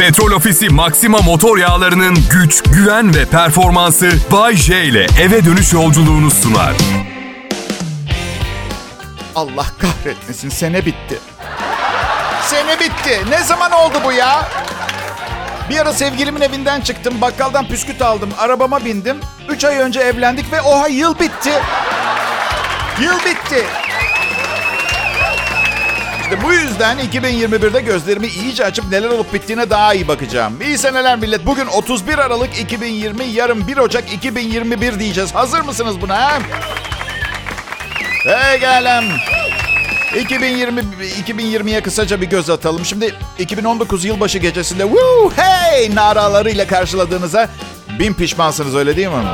Petrol Ofisi Maxima motor yağlarının güç, güven ve performansı Bay J ile eve dönüş yolculuğunu sunar. Allah kahretmesin sene bitti. Sene bitti. Ne zaman oldu bu ya? Bir ara sevgilimin evinden çıktım. Bakkaldan püsküt aldım. Arabama bindim. Üç ay önce evlendik ve oha yıl bitti. Yıl bitti. Bu yüzden 2021'de gözlerimi iyice açıp neler olup bittiğine daha iyi bakacağım. İyi seneler millet. Bugün 31 Aralık 2020, yarın 1 Ocak 2021 diyeceğiz. Hazır mısınız buna? Pekala. 2020 2020'ye kısaca bir göz atalım. Şimdi 2019 yılbaşı gecesinde woo hey naralarıyla karşıladığınıza bin pişmansınız öyle değil mi?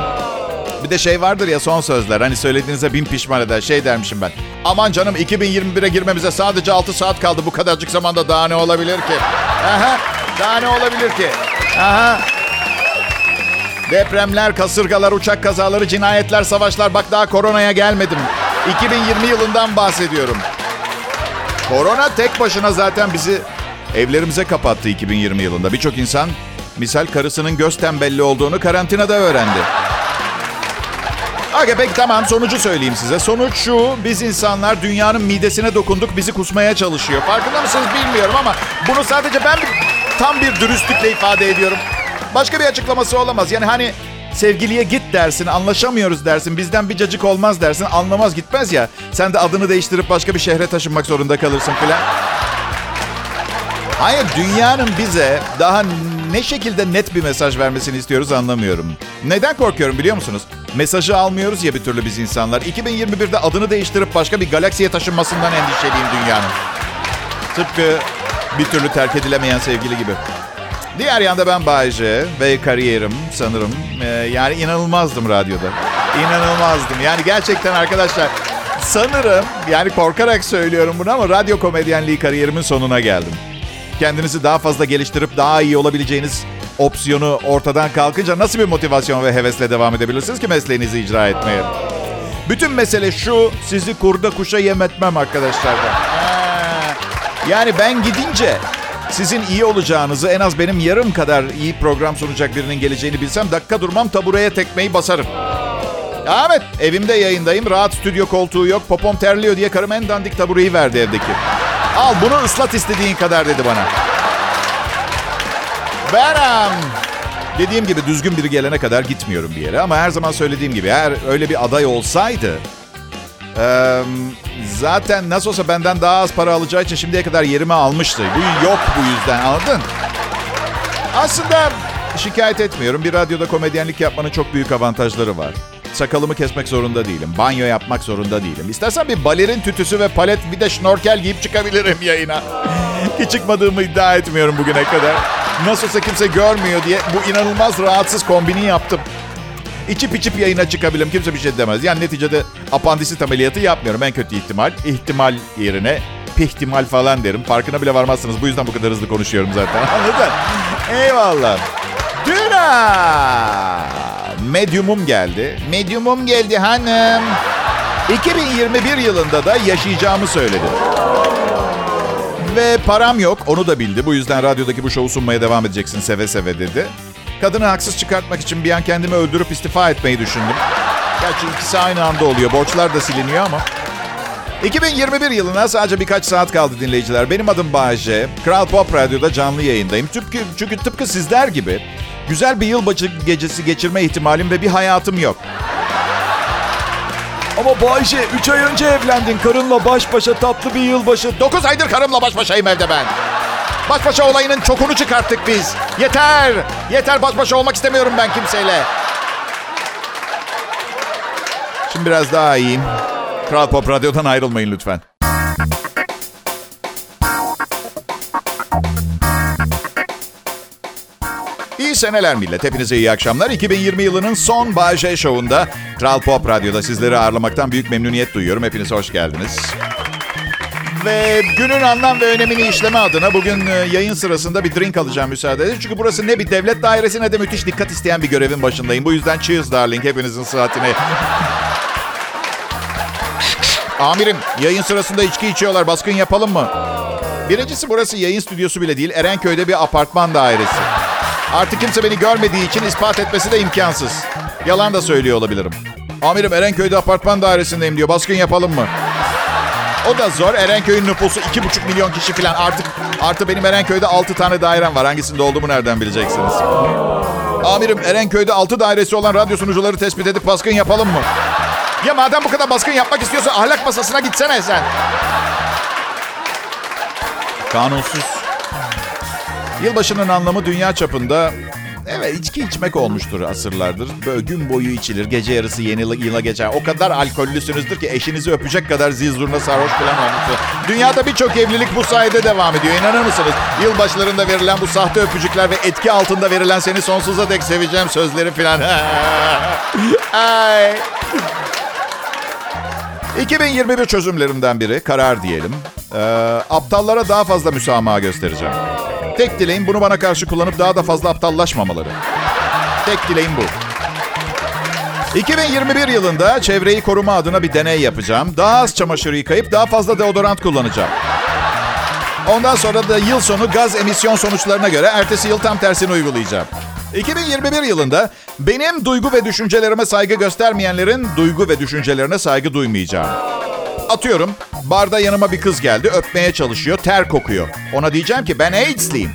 Bir de şey vardır ya son sözler. Hani söylediğinize bin pişman eder. Şey dermişim ben. Aman canım 2021'e girmemize sadece 6 saat kaldı. Bu kadarcık zamanda daha ne olabilir ki? Aha, daha ne olabilir ki? Aha. Depremler, kasırgalar, uçak kazaları, cinayetler, savaşlar. Bak daha koronaya gelmedim. 2020 yılından bahsediyorum. Korona tek başına zaten bizi evlerimize kapattı 2020 yılında. Birçok insan misal karısının göz tembelli olduğunu karantinada öğrendi. Okey peki tamam sonucu söyleyeyim size. Sonuç şu biz insanlar dünyanın midesine dokunduk bizi kusmaya çalışıyor. Farkında mısınız bilmiyorum ama bunu sadece ben tam bir dürüstlükle ifade ediyorum. Başka bir açıklaması olamaz. Yani hani sevgiliye git dersin anlaşamıyoruz dersin bizden bir cacık olmaz dersin anlamaz gitmez ya. Sen de adını değiştirip başka bir şehre taşınmak zorunda kalırsın filan. Hayır dünyanın bize daha ne şekilde net bir mesaj vermesini istiyoruz anlamıyorum. Neden korkuyorum biliyor musunuz? Mesajı almıyoruz ya bir türlü biz insanlar. 2021'de adını değiştirip başka bir galaksiye taşınmasından endişeliyim dünyanın. Tıpkı bir türlü terk edilemeyen sevgili gibi. Diğer yanda ben Bayce ve kariyerim sanırım. Ee, yani inanılmazdım radyoda. İnanılmazdım. Yani gerçekten arkadaşlar sanırım yani korkarak söylüyorum bunu ama radyo komedyenliği kariyerimin sonuna geldim. Kendinizi daha fazla geliştirip daha iyi olabileceğiniz opsiyonu ortadan kalkınca nasıl bir motivasyon ve hevesle devam edebilirsiniz ki mesleğinizi icra etmeye? Bütün mesele şu, sizi kurda kuşa yem etmem arkadaşlar. Ha. Yani ben gidince sizin iyi olacağınızı en az benim yarım kadar iyi program sunacak birinin geleceğini bilsem dakika durmam tabureye tekmeyi basarım. Evet evimde yayındayım rahat stüdyo koltuğu yok popom terliyor diye karım en dandik tabureyi verdi evdeki. Al bunu ıslat istediğin kadar dedi bana. Ben dediğim gibi düzgün biri gelene kadar gitmiyorum bir yere. Ama her zaman söylediğim gibi eğer öyle bir aday olsaydı... E, zaten nasıl olsa benden daha az para alacağı için şimdiye kadar yerimi almıştı. Bu yok bu yüzden anladın? Aslında şikayet etmiyorum. Bir radyoda komedyenlik yapmanın çok büyük avantajları var. Sakalımı kesmek zorunda değilim. Banyo yapmak zorunda değilim. İstersen bir balerin tütüsü ve palet bir de şnorkel giyip çıkabilirim yayına. Hiç çıkmadığımı iddia etmiyorum bugüne kadar. Nasılsa kimse görmüyor diye bu inanılmaz rahatsız kombini yaptım. İçip içip yayına çıkabilirim. Kimse bir şey demez. Yani neticede apandisit ameliyatı yapmıyorum. En kötü ihtimal. ihtimal yerine pihtimal falan derim. Farkına bile varmazsınız. Bu yüzden bu kadar hızlı konuşuyorum zaten. Anladın? Eyvallah. Düna. Medyumum geldi. Medyumum geldi hanım. 2021 yılında da yaşayacağımı söyledi. Ve param yok onu da bildi. Bu yüzden radyodaki bu şovu sunmaya devam edeceksin seve seve dedi. Kadını haksız çıkartmak için bir an kendimi öldürüp istifa etmeyi düşündüm. Gerçi ikisi aynı anda oluyor. Borçlar da siliniyor ama. 2021 yılına sadece birkaç saat kaldı dinleyiciler. Benim adım Bahçe. Kral Pop Radyo'da canlı yayındayım. Tıpkı, çünkü tıpkı sizler gibi güzel bir yılbaşı gecesi geçirme ihtimalim ve bir hayatım yok. Ama Bayşe 3 ay önce evlendin. Karınla baş başa tatlı bir yılbaşı. 9 aydır karımla baş başayım evde ben. Baş başa olayının çokunu çıkarttık biz. Yeter. Yeter baş başa olmak istemiyorum ben kimseyle. Şimdi biraz daha iyiyim. Kral Pop Radyo'dan ayrılmayın lütfen. Seneler millet. Hepinize iyi akşamlar. 2020 yılının son Bay J Show'unda Kral Pop Radyo'da sizleri ağırlamaktan büyük memnuniyet duyuyorum. Hepiniz hoş geldiniz. Ve günün anlam ve önemini işleme adına bugün e, yayın sırasında bir drink alacağım müsaade edin. Çünkü burası ne bir devlet dairesi ne de müthiş dikkat isteyen bir görevin başındayım. Bu yüzden cheers darling hepinizin sıhhatine. Amirim yayın sırasında içki içiyorlar baskın yapalım mı? Birincisi burası yayın stüdyosu bile değil. Erenköy'de bir apartman dairesi. Artık kimse beni görmediği için ispat etmesi de imkansız. Yalan da söylüyor olabilirim. Amirim Erenköy'de apartman dairesindeyim diyor. Baskın yapalım mı? O da zor. Erenköy'ün nüfusu iki buçuk milyon kişi falan. Artık artı benim Erenköy'de altı tane dairem var. Hangisinde olduğumu nereden bileceksiniz? Amirim Erenköy'de altı dairesi olan radyo sunucuları tespit edip baskın yapalım mı? Ya madem bu kadar baskın yapmak istiyorsan ahlak masasına gitsene sen. Kanunsuz. Yılbaşının anlamı dünya çapında Evet içki içmek olmuştur asırlardır. Böyle gün boyu içilir. Gece yarısı yeni yıla geçer. O kadar alkollüsünüzdür ki eşinizi öpecek kadar zil sarhoş falan. Dünyada birçok evlilik bu sayede devam ediyor. İnanır mısınız? Yılbaşlarında verilen bu sahte öpücükler ve etki altında verilen seni sonsuza dek seveceğim sözleri falan. Ay. 2021 çözümlerimden biri, karar diyelim. Ee, aptallara daha fazla müsamaha göstereceğim. Tek dileğim bunu bana karşı kullanıp daha da fazla aptallaşmamaları. Tek dileğim bu. 2021 yılında çevreyi koruma adına bir deney yapacağım. Daha az çamaşır yıkayıp daha fazla deodorant kullanacağım. Ondan sonra da yıl sonu gaz emisyon sonuçlarına göre ertesi yıl tam tersini uygulayacağım. 2021 yılında benim duygu ve düşüncelerime saygı göstermeyenlerin duygu ve düşüncelerine saygı duymayacağım. Atıyorum, barda yanıma bir kız geldi, öpmeye çalışıyor, ter kokuyor. Ona diyeceğim ki ben AIDS'liyim.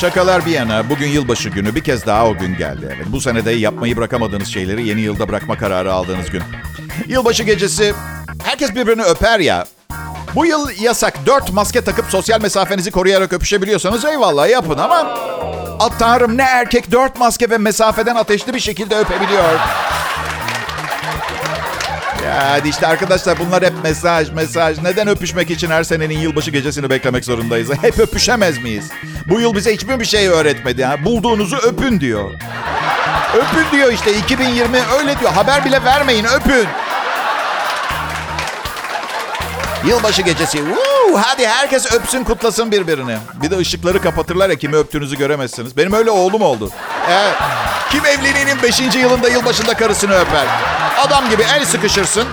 Şakalar bir yana, bugün yılbaşı günü bir kez daha o gün geldi. Evet, bu senede yapmayı bırakamadığınız şeyleri yeni yılda bırakma kararı aldığınız gün. Yılbaşı gecesi herkes birbirini öper ya. Bu yıl yasak. Dört maske takıp sosyal mesafenizi koruyarak öpüşebiliyorsanız eyvallah yapın ama... At tanrım ne erkek dört maske ve mesafeden ateşli bir şekilde öpebiliyor. Hadi işte arkadaşlar bunlar hep mesaj mesaj. Neden öpüşmek için her senenin yılbaşı gecesini beklemek zorundayız? Hep öpüşemez miyiz? Bu yıl bize hiçbir bir şey öğretmedi. Ha? Bulduğunuzu öpün diyor. Öpün diyor işte 2020 öyle diyor. Haber bile vermeyin öpün. Yılbaşı gecesi. Woo, hadi herkes öpsün kutlasın birbirini. Bir de ışıkları kapatırlar ya kimi öptüğünüzü göremezsiniz. Benim öyle oğlum oldu. Evet. Kim evliliğinin 5. yılında yılbaşında karısını öper? Adam gibi el sıkışırsın.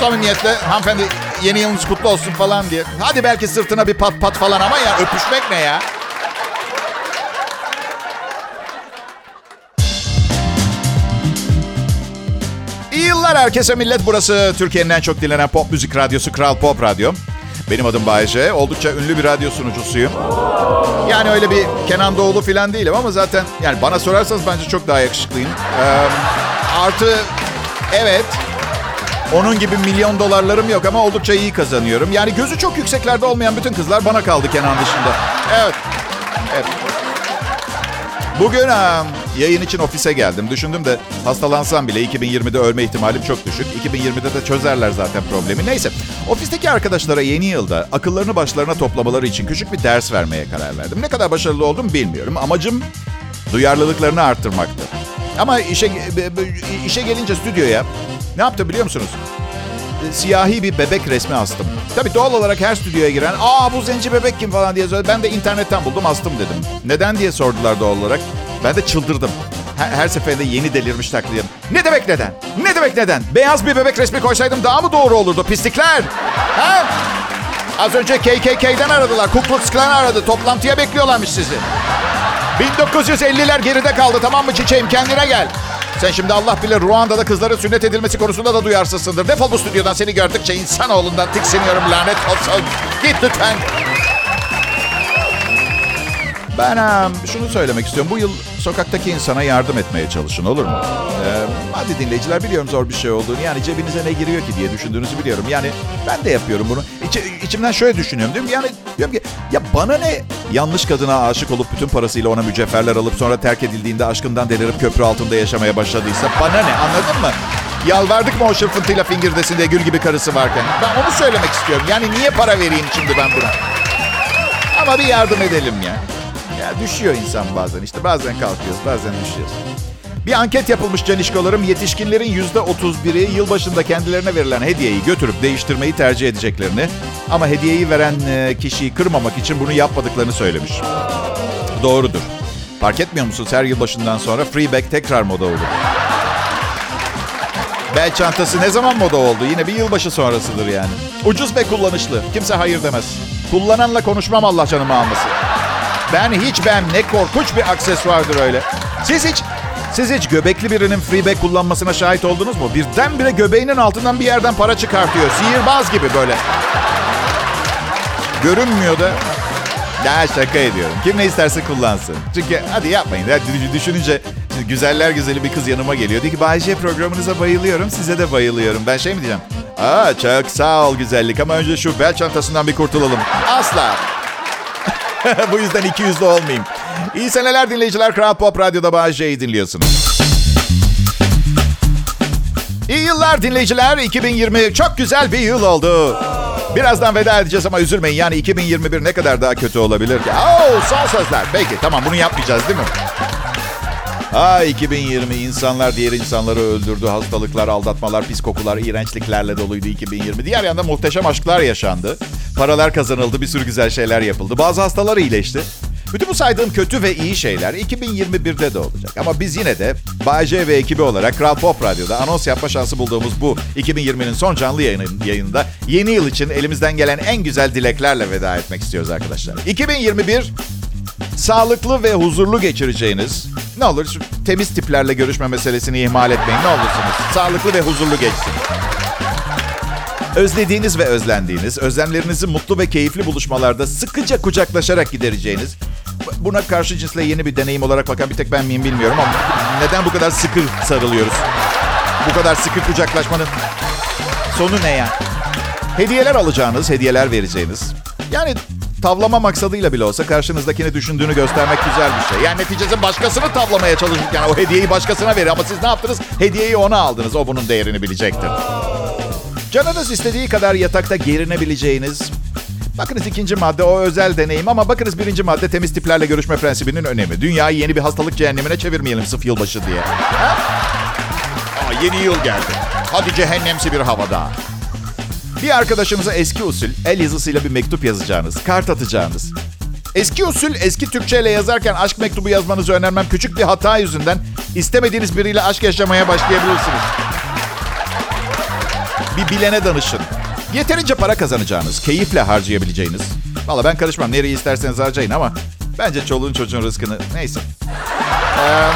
Samimiyetle hanımefendi yeni yılınız kutlu olsun falan diye. Hadi belki sırtına bir pat pat falan ama ya öpüşmek ne ya? İyi yıllar herkese millet. Burası Türkiye'nin en çok dinlenen pop müzik radyosu Kral Pop Radyo. Benim adım Bayece. Oldukça ünlü bir radyo sunucusuyum. Yani öyle bir Kenan Doğulu falan değilim ama zaten yani bana sorarsanız bence çok daha yakışıklıyım. Ee, artı evet onun gibi milyon dolarlarım yok ama oldukça iyi kazanıyorum. Yani gözü çok yükseklerde olmayan bütün kızlar bana kaldı Kenan dışında. Evet. Evet. Bugün um, yayın için ofise geldim. Düşündüm de hastalansam bile 2020'de ölme ihtimalim çok düşük. 2020'de de çözerler zaten problemi. Neyse. Ofisteki arkadaşlara yeni yılda akıllarını başlarına toplamaları için küçük bir ders vermeye karar verdim. Ne kadar başarılı oldum bilmiyorum. Amacım duyarlılıklarını arttırmaktı. Ama işe işe gelince stüdyoya ne yaptı biliyor musunuz? siyahi bir bebek resmi astım. Tabii doğal olarak her stüdyoya giren ''Aa bu zenci bebek kim?'' falan diye söyledi. Ben de internetten buldum astım dedim. Neden diye sordular doğal olarak. Ben de çıldırdım. Her, her seferinde yeni delirmiş taklidim. Ne demek neden? Ne demek neden? Beyaz bir bebek resmi koysaydım daha mı doğru olurdu pislikler? Ha? Az önce KKK'den aradılar. Ku Klan aradı. Toplantıya bekliyorlarmış sizi. 1950'ler geride kaldı tamam mı çiçeğim kendine gel. Sen şimdi Allah bilir Ruanda'da kızların sünnet edilmesi konusunda da duyarsızsındır. Defol bu stüdyodan seni gördükçe insanoğlundan tiksiniyorum lanet olsun. Git lütfen. Ben um, şunu söylemek istiyorum. Bu yıl sokaktaki insana yardım etmeye çalışın olur mu? Ee, hadi dinleyiciler biliyorum zor bir şey olduğunu. Yani cebinize ne giriyor ki diye düşündüğünüzü biliyorum. Yani ben de yapıyorum bunu. İç, içimden şöyle düşünüyorum. Diyorum yani diyorum ki ya bana ne yanlış kadına aşık olup bütün parasıyla ona mücevherler alıp sonra terk edildiğinde aşkından delirip köprü altında yaşamaya başladıysa bana ne anladın mı? Yalvardık mı o şırfıntıyla fingirdesin diye gül gibi karısı varken? Ben onu söylemek istiyorum. Yani niye para vereyim şimdi ben buna? Ama bir yardım edelim ya. Ya düşüyor insan bazen işte bazen kalkıyoruz bazen düşüyoruz. Bir anket yapılmış canişkolarım yetişkinlerin yüzde otuz biri yılbaşında kendilerine verilen hediyeyi götürüp değiştirmeyi tercih edeceklerini ama hediyeyi veren e, kişiyi kırmamak için bunu yapmadıklarını söylemiş. Doğrudur. Fark etmiyor musunuz her yılbaşından sonra free bag tekrar moda olur. Bel çantası ne zaman moda oldu? Yine bir yılbaşı sonrasıdır yani. Ucuz ve kullanışlı. Kimse hayır demez. Kullananla konuşmam Allah canımı almasın. Ben hiç ben ne korkunç bir aksesuardır öyle. Siz hiç siz hiç göbekli birinin freeback kullanmasına şahit oldunuz mu? Birdenbire göbeğinin altından bir yerden para çıkartıyor. Sihirbaz gibi böyle. Görünmüyor da. Ya şaka ediyorum. Kim ne isterse kullansın. Çünkü hadi yapmayın. Ya düşününce güzeller güzeli bir kız yanıma geliyor. Diyor ki Bayce programınıza bayılıyorum. Size de bayılıyorum. Ben şey mi diyeceğim? Aa çok sağ ol güzellik ama önce şu bel çantasından bir kurtulalım. Asla. Bu yüzden iki yüzlü olmayayım. İyi seneler dinleyiciler. Kral Pop Radyo'da Bayce'yi dinliyorsunuz. İyi yıllar dinleyiciler. 2020 çok güzel bir yıl oldu. Birazdan veda edeceğiz ama üzülmeyin. Yani 2021 ne kadar daha kötü olabilir ki? Oo, son sözler. Peki tamam bunu yapmayacağız değil mi? Aa 2020 insanlar diğer insanları öldürdü. Hastalıklar, aldatmalar, pis kokular, iğrençliklerle doluydu 2020. Diğer yanda muhteşem aşklar yaşandı. Paralar kazanıldı, bir sürü güzel şeyler yapıldı. Bazı hastalar iyileşti. Bütün bu saydığım kötü ve iyi şeyler 2021'de de olacak. Ama biz yine de Bay ve ekibi olarak Kral Pop Radyo'da anons yapma şansı bulduğumuz bu 2020'nin son canlı yayının, yayında yeni yıl için elimizden gelen en güzel dileklerle veda etmek istiyoruz arkadaşlar. 2021 sağlıklı ve huzurlu geçireceğiniz, ne olur şu temiz tiplerle görüşme meselesini ihmal etmeyin ne olursunuz. Sağlıklı ve huzurlu geçsin. Özlediğiniz ve özlendiğiniz, özlemlerinizi mutlu ve keyifli buluşmalarda sıkıca kucaklaşarak gidereceğiniz, buna karşı cinsle yeni bir deneyim olarak bakan bir tek ben miyim bilmiyorum ama neden bu kadar sıkı sarılıyoruz? Bu kadar sıkı kucaklaşmanın sonu ne ya? Hediyeler alacağınız, hediyeler vereceğiniz. Yani tavlama maksadıyla bile olsa karşınızdakini düşündüğünü göstermek güzel bir şey. Yani neticede başkasını tavlamaya çalışırken o hediyeyi başkasına verir. Ama siz ne yaptınız? Hediyeyi ona aldınız. O bunun değerini bilecektir. Canınız istediği kadar yatakta gerinebileceğiniz, Bakınız ikinci madde o özel deneyim ama bakınız birinci madde temiz tiplerle görüşme prensibinin önemi. Dünyayı yeni bir hastalık cehennemine çevirmeyelim sıf yılbaşı diye. Ha? Aa, yeni yıl geldi. Hadi cehennemsi bir havada. Bir arkadaşınıza eski usul el yazısıyla bir mektup yazacağınız, kart atacağınız. Eski usul eski Türkçe ile yazarken aşk mektubu yazmanızı önermem küçük bir hata yüzünden istemediğiniz biriyle aşk yaşamaya başlayabilirsiniz. Bir bilene danışın. Yeterince para kazanacağınız, keyifle harcayabileceğiniz. Valla ben karışmam. Nereye isterseniz harcayın ama bence çoluğun çocuğun rızkını neyse. Ee,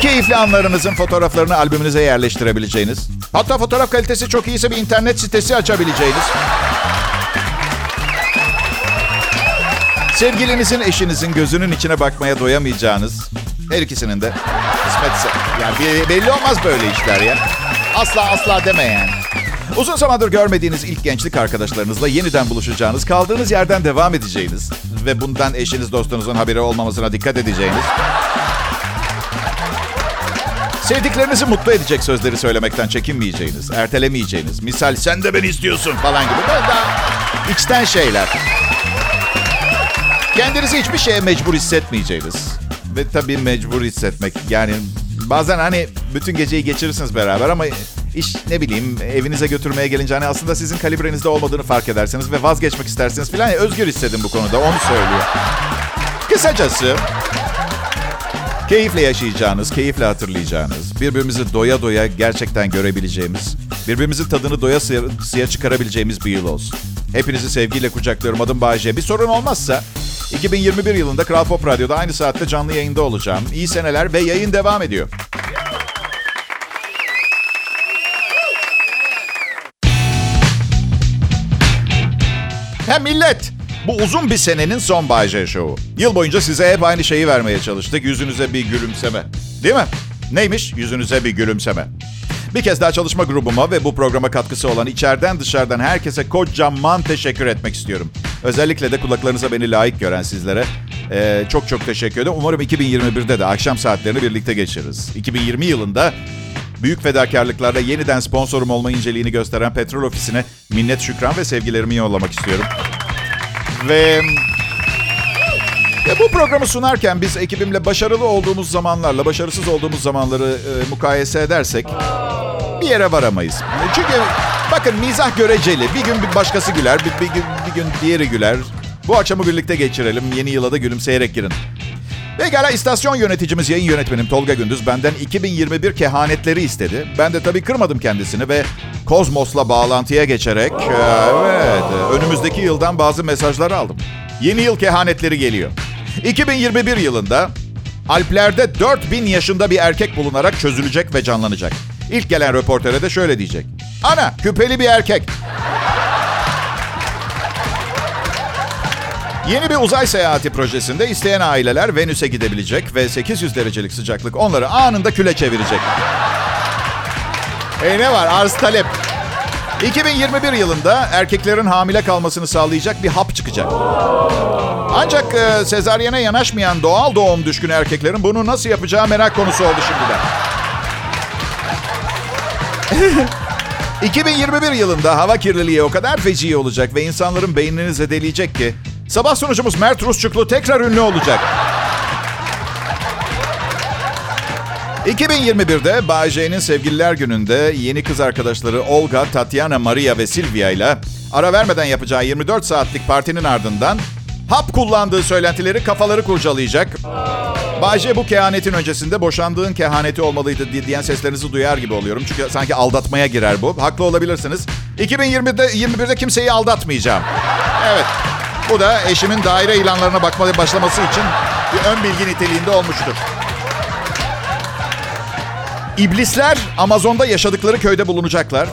keyifli anlarınızın fotoğraflarını albümünüze yerleştirebileceğiniz. Hatta fotoğraf kalitesi çok iyiyse bir internet sitesi açabileceğiniz. Sevgilinizin, eşinizin gözünün içine bakmaya doyamayacağınız. Her ikisinin de kısmetse. Yani belli olmaz böyle işler ya. Asla asla deme yani. Uzun zamandır görmediğiniz ilk gençlik arkadaşlarınızla yeniden buluşacağınız, kaldığınız yerden devam edeceğiniz ve bundan eşiniz dostunuzun haberi olmamasına dikkat edeceğiniz. Sevdiklerinizi mutlu edecek sözleri söylemekten çekinmeyeceğiniz, ertelemeyeceğiniz. Misal sen de beni istiyorsun falan gibi. Böyle daha içten şeyler. Kendinizi hiçbir şeye mecbur hissetmeyeceğiniz. Ve tabii mecbur hissetmek yani bazen hani bütün geceyi geçirirsiniz beraber ama iş ne bileyim evinize götürmeye gelince hani aslında sizin kalibrenizde olmadığını fark ederseniz ve vazgeçmek isterseniz falan ya özgür hissedin bu konuda onu söylüyor. Kısacası keyifle yaşayacağınız, keyifle hatırlayacağınız, birbirimizi doya doya gerçekten görebileceğimiz, birbirimizin tadını doya suya çıkarabileceğimiz bir yıl olsun. Hepinizi sevgiyle kucaklıyorum. Adım Bayce. Bir sorun olmazsa 2021 yılında Kral Pop Radyo'da aynı saatte canlı yayında olacağım. İyi seneler ve yayın devam ediyor. Hem millet, bu uzun bir senenin son Bay J Show'u. Yıl boyunca size hep aynı şeyi vermeye çalıştık. Yüzünüze bir gülümseme. Değil mi? Neymiş? Yüzünüze bir gülümseme. Bir kez daha çalışma grubuma ve bu programa katkısı olan içeriden dışarıdan herkese kocaman teşekkür etmek istiyorum. Özellikle de kulaklarınıza beni layık gören sizlere ee, çok çok teşekkür ederim. Umarım 2021'de de akşam saatlerini birlikte geçiririz. 2020 yılında büyük fedakarlıklarla yeniden sponsorum olma inceliğini gösteren Petrol Ofisi'ne minnet şükran ve sevgilerimi yollamak istiyorum. Ve ya bu programı sunarken biz ekibimle başarılı olduğumuz zamanlarla başarısız olduğumuz zamanları e, mukayese edersek bir yere varamayız. Çünkü bakın mizah göreceli. Bir gün bir başkası güler, bir, bir, gün, bir gün diğeri güler. Bu akşamı birlikte geçirelim. Yeni yıla da gülümseyerek girin. Pekala istasyon yöneticimiz, yayın yönetmenim Tolga Gündüz benden 2021 kehanetleri istedi. Ben de tabii kırmadım kendisini ve Kozmos'la bağlantıya geçerek e, evet önümüzdeki yıldan bazı mesajlar aldım. Yeni yıl kehanetleri geliyor. 2021 yılında Alplerde 4000 yaşında bir erkek bulunarak çözülecek ve canlanacak. İlk gelen röportere de şöyle diyecek. Ana küpeli bir erkek. Yeni bir uzay seyahati projesinde isteyen aileler Venüs'e gidebilecek ve 800 derecelik sıcaklık onları anında küle çevirecek. E ne var? Arz talep. 2021 yılında erkeklerin hamile kalmasını sağlayacak bir hap çıkacak. Ancak e, sezaryene yanaşmayan doğal doğum düşkün erkeklerin bunu nasıl yapacağı merak konusu oldu şimdiden. 2021 yılında hava kirliliği o kadar feci olacak ve insanların beynini zedeleyecek ki sabah sunucumuz Mert Rusçuklu tekrar ünlü olacak. 2021'de Bay sevgililer gününde yeni kız arkadaşları Olga, Tatiana, Maria ve Silvia ile ara vermeden yapacağı 24 saatlik partinin ardından hap kullandığı söylentileri kafaları kurcalayacak. Bay J bu kehanetin öncesinde boşandığın kehaneti olmalıydı diyen seslerinizi duyar gibi oluyorum. Çünkü sanki aldatmaya girer bu. Haklı olabilirsiniz. 2020'de 21'de kimseyi aldatmayacağım. Evet. Bu da eşimin daire ilanlarına bakmaya başlaması için bir ön bilgi niteliğinde olmuştur. İblisler Amazon'da yaşadıkları köyde bulunacaklar.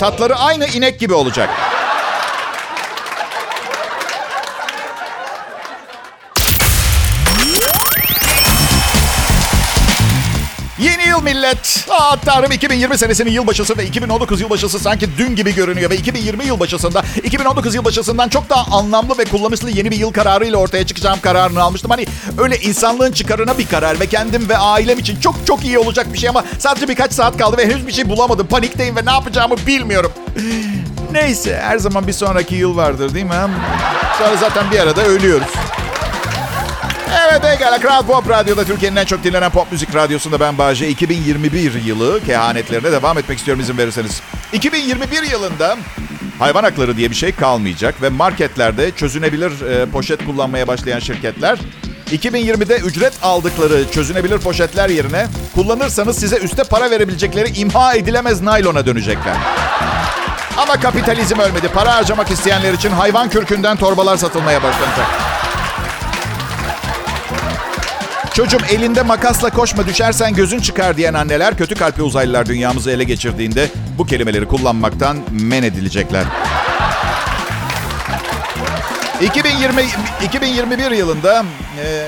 Tatları aynı inek gibi olacak. Yıl millet. Aa tanrım 2020 senesinin yılbaşısı ve 2019 yılbaşısı sanki dün gibi görünüyor. Ve 2020 yılbaşısında 2019 yılbaşısından çok daha anlamlı ve kullanışlı yeni bir yıl kararıyla ortaya çıkacağım kararını almıştım. Hani öyle insanlığın çıkarına bir karar ve kendim ve ailem için çok çok iyi olacak bir şey ama sadece birkaç saat kaldı ve henüz bir şey bulamadım. Panikteyim ve ne yapacağımı bilmiyorum. Neyse her zaman bir sonraki yıl vardır değil mi? Sonra zaten bir arada ölüyoruz. Evet pekala Kral Pop Radyo'da Türkiye'nin en çok dinlenen pop müzik radyosunda ben Bahçe 2021 yılı kehanetlerine devam etmek istiyorum izin verirseniz. 2021 yılında hayvan hakları diye bir şey kalmayacak ve marketlerde çözünebilir e, poşet kullanmaya başlayan şirketler 2020'de ücret aldıkları çözünebilir poşetler yerine kullanırsanız size üste para verebilecekleri imha edilemez naylona dönecekler. Ama kapitalizm ölmedi. Para harcamak isteyenler için hayvan kürkünden torbalar satılmaya başlanacak. Çocuğum elinde makasla koşma düşersen gözün çıkar diyen anneler kötü kalpli uzaylılar dünyamızı ele geçirdiğinde bu kelimeleri kullanmaktan men edilecekler. 2020 2021 yılında e,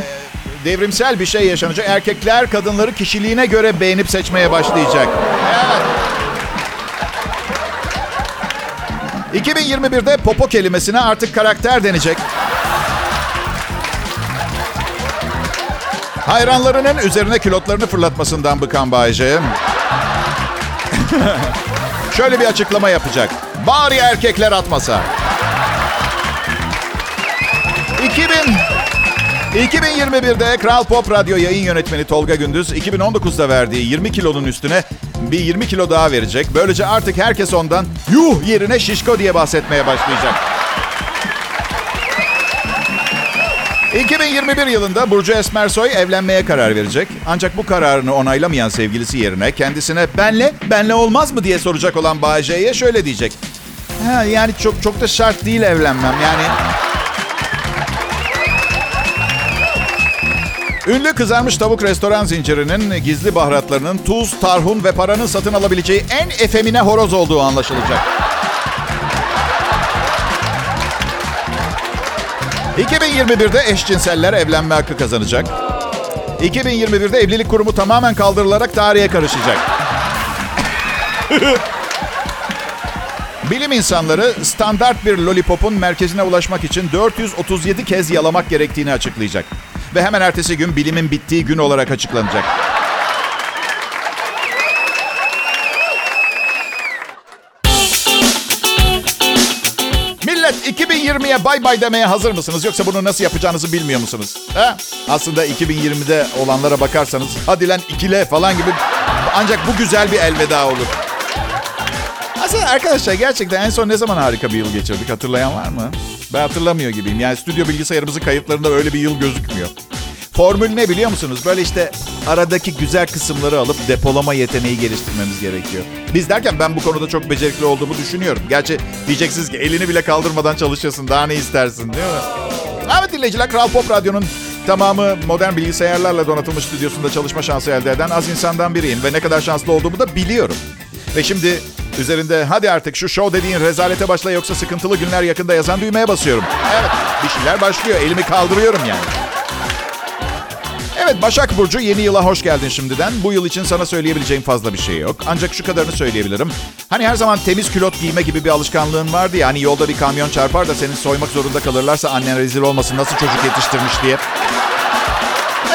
devrimsel bir şey yaşanacak. Erkekler kadınları kişiliğine göre beğenip seçmeye başlayacak. Evet. 2021'de popo kelimesine artık karakter denecek. Hayranlarının üzerine külotlarını fırlatmasından bıkan Bayce. Şöyle bir açıklama yapacak. Bari erkekler atmasa. 2000 2021'de Kral Pop Radyo yayın yönetmeni Tolga Gündüz 2019'da verdiği 20 kilonun üstüne bir 20 kilo daha verecek. Böylece artık herkes ondan yuh yerine şişko diye bahsetmeye başlayacak. 2021 yılında Burcu Esmersoy evlenmeye karar verecek. Ancak bu kararını onaylamayan sevgilisi yerine kendisine benle, benle olmaz mı diye soracak olan Bağcay'a şöyle diyecek. Ha, yani çok çok da şart değil evlenmem yani. Ünlü kızarmış tavuk restoran zincirinin gizli baharatlarının tuz, tarhun ve paranın satın alabileceği en efemine horoz olduğu anlaşılacak. 2021'de eşcinseller evlenme hakkı kazanacak. 2021'de evlilik kurumu tamamen kaldırılarak tarihe karışacak. Bilim insanları standart bir lollipopun merkezine ulaşmak için 437 kez yalamak gerektiğini açıklayacak. Ve hemen ertesi gün bilimin bittiği gün olarak açıklanacak. 2020'ye bay bay demeye hazır mısınız? Yoksa bunu nasıl yapacağınızı bilmiyor musunuz? Ha? Aslında 2020'de olanlara bakarsanız hadi lan ikile falan gibi ancak bu güzel bir elveda olur. Aslında arkadaşlar gerçekten en son ne zaman harika bir yıl geçirdik hatırlayan var mı? Ben hatırlamıyor gibiyim. Yani stüdyo bilgisayarımızın kayıtlarında öyle bir yıl gözükmüyor. Formül ne biliyor musunuz? Böyle işte aradaki güzel kısımları alıp depolama yeteneği geliştirmemiz gerekiyor. Biz derken ben bu konuda çok becerikli olduğumu düşünüyorum. Gerçi diyeceksiniz ki elini bile kaldırmadan çalışıyorsun. Daha ne istersin değil mi? Evet dinleyiciler Kral Pop Radyo'nun tamamı modern bilgisayarlarla donatılmış stüdyosunda çalışma şansı elde eden az insandan biriyim. Ve ne kadar şanslı olduğumu da biliyorum. Ve şimdi üzerinde hadi artık şu show dediğin rezalete başla yoksa sıkıntılı günler yakında yazan düğmeye basıyorum. Evet bir şeyler başlıyor elimi kaldırıyorum yani. Evet Başak Burcu yeni yıla hoş geldin şimdiden. Bu yıl için sana söyleyebileceğim fazla bir şey yok. Ancak şu kadarını söyleyebilirim. Hani her zaman temiz külot giyme gibi bir alışkanlığın vardı ya. Hani yolda bir kamyon çarpar da seni soymak zorunda kalırlarsa annen rezil olmasın nasıl çocuk yetiştirmiş diye.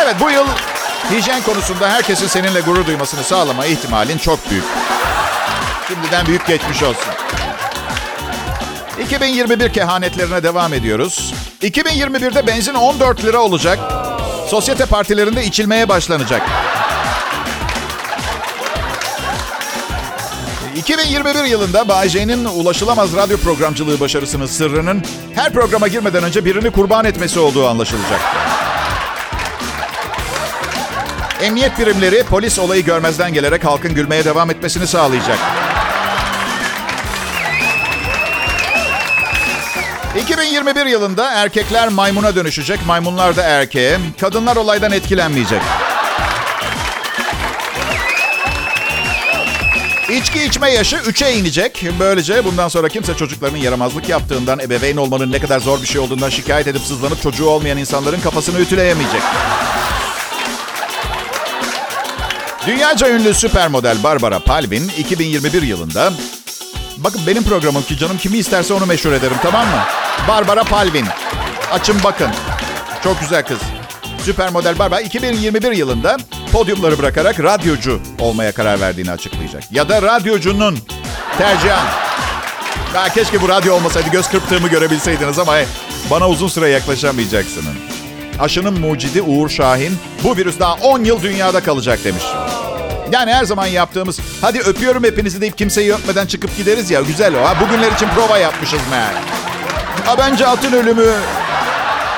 Evet bu yıl hijyen konusunda herkesin seninle gurur duymasını sağlama ihtimalin çok büyük. Şimdiden büyük geçmiş olsun. 2021 kehanetlerine devam ediyoruz. 2021'de benzin 14 lira olacak. Sosyete partilerinde içilmeye başlanacak. 2021 yılında Bay J'nin ulaşılamaz radyo programcılığı başarısının sırrının her programa girmeden önce birini kurban etmesi olduğu anlaşılacak. Emniyet birimleri polis olayı görmezden gelerek halkın gülmeye devam etmesini sağlayacak. 2021 yılında erkekler maymuna dönüşecek, maymunlar da erkeğe. Kadınlar olaydan etkilenmeyecek. İçki içme yaşı 3'e inecek. Böylece bundan sonra kimse çocuklarının yaramazlık yaptığından, ebeveyn olmanın ne kadar zor bir şey olduğundan şikayet edip sızlanıp çocuğu olmayan insanların kafasını ütüleyemeyecek. Dünyaca ünlü süper model Barbara Palvin 2021 yılında Bakın benim programım ki canım kimi isterse onu meşhur ederim tamam mı? Barbara Palvin. Açın bakın. Çok güzel kız. Süper model Barbara 2021 yılında podyumları bırakarak radyocu olmaya karar verdiğini açıklayacak. Ya da radyocunun tercihan. Ya keşke bu radyo olmasaydı göz kırptığımı görebilseydiniz ama bana uzun süre yaklaşamayacaksınız. Aşının mucidi Uğur Şahin bu virüs daha 10 yıl dünyada kalacak demiş. Yani her zaman yaptığımız hadi öpüyorum hepinizi deyip kimseyi öpmeden çıkıp gideriz ya güzel o. Ha, bugünler için prova yapmışız meğer. Ha, bence atın ölümü.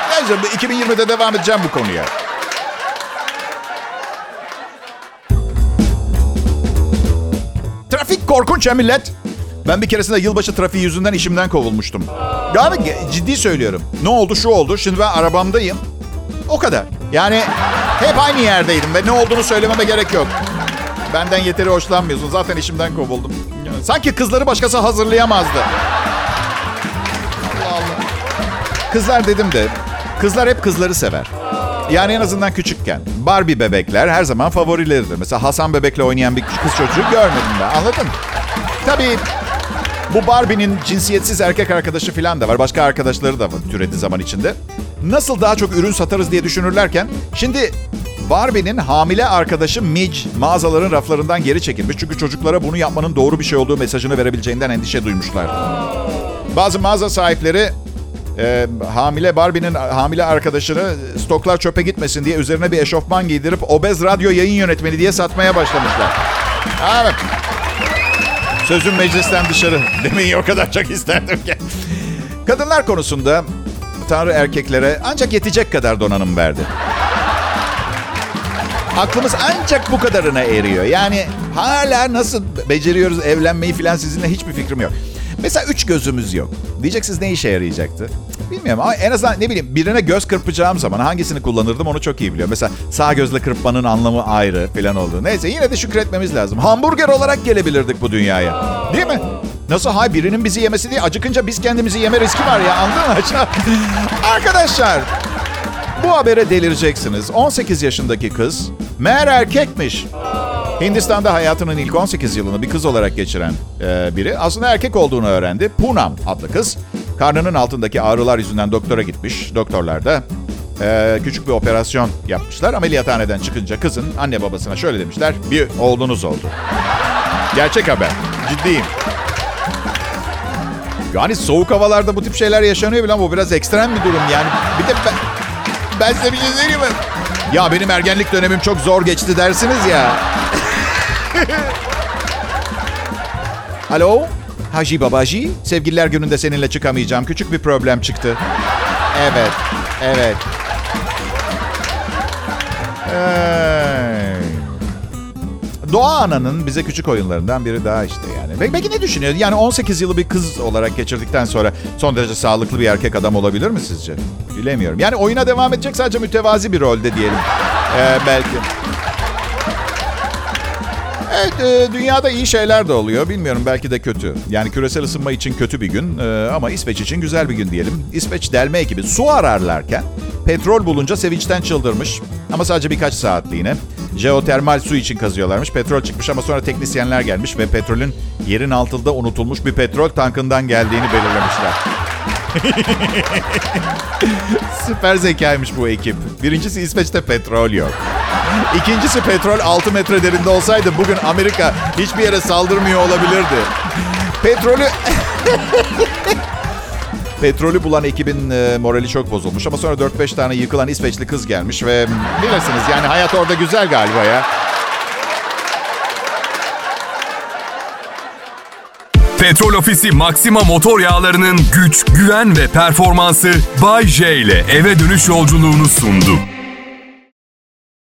Neyse 2020'de devam edeceğim bu konuya. Trafik korkunç ya millet. Ben bir keresinde yılbaşı trafiği yüzünden işimden kovulmuştum. Abi ciddi söylüyorum. Ne oldu şu oldu. Şimdi ben arabamdayım. O kadar. Yani hep aynı yerdeydim ve ne olduğunu söylememe gerek yok. Benden yeteri hoşlanmıyorsun. Zaten işimden kovuldum. Sanki kızları başkası hazırlayamazdı. Allah Allah. Kızlar dedim de, kızlar hep kızları sever. Yani en azından küçükken. Barbie bebekler her zaman favorileridir. Mesela Hasan bebekle oynayan bir kız çocuğu görmedim ben. Anladın? Tabii bu Barbie'nin cinsiyetsiz erkek arkadaşı falan da var. Başka arkadaşları da türedi zaman içinde. Nasıl daha çok ürün satarız diye düşünürlerken şimdi Barbie'nin hamile arkadaşı Midge mağazaların raflarından geri çekilmiş. Çünkü çocuklara bunu yapmanın doğru bir şey olduğu mesajını verebileceğinden endişe duymuşlar. Bazı mağaza sahipleri e, hamile Barbie'nin hamile arkadaşını stoklar çöpe gitmesin diye üzerine bir eşofman giydirip obez radyo yayın yönetmeni diye satmaya başlamışlar. Evet. Sözüm meclisten dışarı. Demeyi o kadar çok isterdim ki. Kadınlar konusunda Tanrı erkeklere ancak yetecek kadar donanım verdi. Aklımız ancak bu kadarına eriyor. Yani hala nasıl beceriyoruz evlenmeyi falan sizinle hiçbir fikrim yok. Mesela üç gözümüz yok. Diyeceksiniz ne işe yarayacaktı? Bilmiyorum ama en azından ne bileyim birine göz kırpacağım zaman hangisini kullanırdım onu çok iyi biliyorum. Mesela sağ gözle kırpmanın anlamı ayrı falan oldu. Neyse yine de şükretmemiz lazım. Hamburger olarak gelebilirdik bu dünyaya. Değil mi? Nasıl hay birinin bizi yemesi diye acıkınca biz kendimizi yeme riski var ya anladın mı? Arkadaşlar bu habere delireceksiniz. 18 yaşındaki kız meğer erkekmiş. Hindistan'da hayatının ilk 18 yılını bir kız olarak geçiren e, biri aslında erkek olduğunu öğrendi. Punam adlı kız. Karnının altındaki ağrılar yüzünden doktora gitmiş. Doktorlar da e, küçük bir operasyon yapmışlar. Ameliyathaneden çıkınca kızın anne babasına şöyle demişler. Bir oğlunuz oldu. Gerçek haber. Ciddiyim. Yani soğuk havalarda bu tip şeyler yaşanıyor bile ama bu biraz ekstrem bir durum yani. Bir de ben, ben size bir şey söyleyeyim mi? Ya benim ergenlik dönemim çok zor geçti dersiniz ya. Alo? Haji Babaji? Sevgililer gününde seninle çıkamayacağım. Küçük bir problem çıktı. Evet, evet. Hey. Doğa Ana'nın bize küçük oyunlarından biri daha işte yani. Peki ne düşünüyor? Yani 18 yılı bir kız olarak geçirdikten sonra son derece sağlıklı bir erkek adam olabilir mi sizce? Bilemiyorum. Yani oyuna devam edecek sadece mütevazi bir rolde diyelim. Ee, belki. Evet, e, dünyada iyi şeyler de oluyor. Bilmiyorum belki de kötü. Yani küresel ısınma için kötü bir gün e, ama İsveç için güzel bir gün diyelim. İsveç delme ekibi su ararlarken petrol bulunca sevinçten çıldırmış. Ama sadece birkaç saatliğine. Jeotermal su için kazıyorlarmış. Petrol çıkmış ama sonra teknisyenler gelmiş ve petrolün yerin altında unutulmuş bir petrol tankından geldiğini belirlemişler. Süper zekaymış bu ekip. Birincisi İsveç'te petrol yok. İkincisi petrol 6 metre derinde olsaydı bugün Amerika hiçbir yere saldırmıyor olabilirdi. Petrolü... Petrolü bulan ekibin e, morali çok bozulmuş ama sonra 4-5 tane yıkılan İsveçli kız gelmiş ve bilirsiniz yani hayat orada güzel galiba ya. Petrol Ofisi Maxima motor yağlarının güç, güven ve performansı Bay J ile eve dönüş yolculuğunu sundu.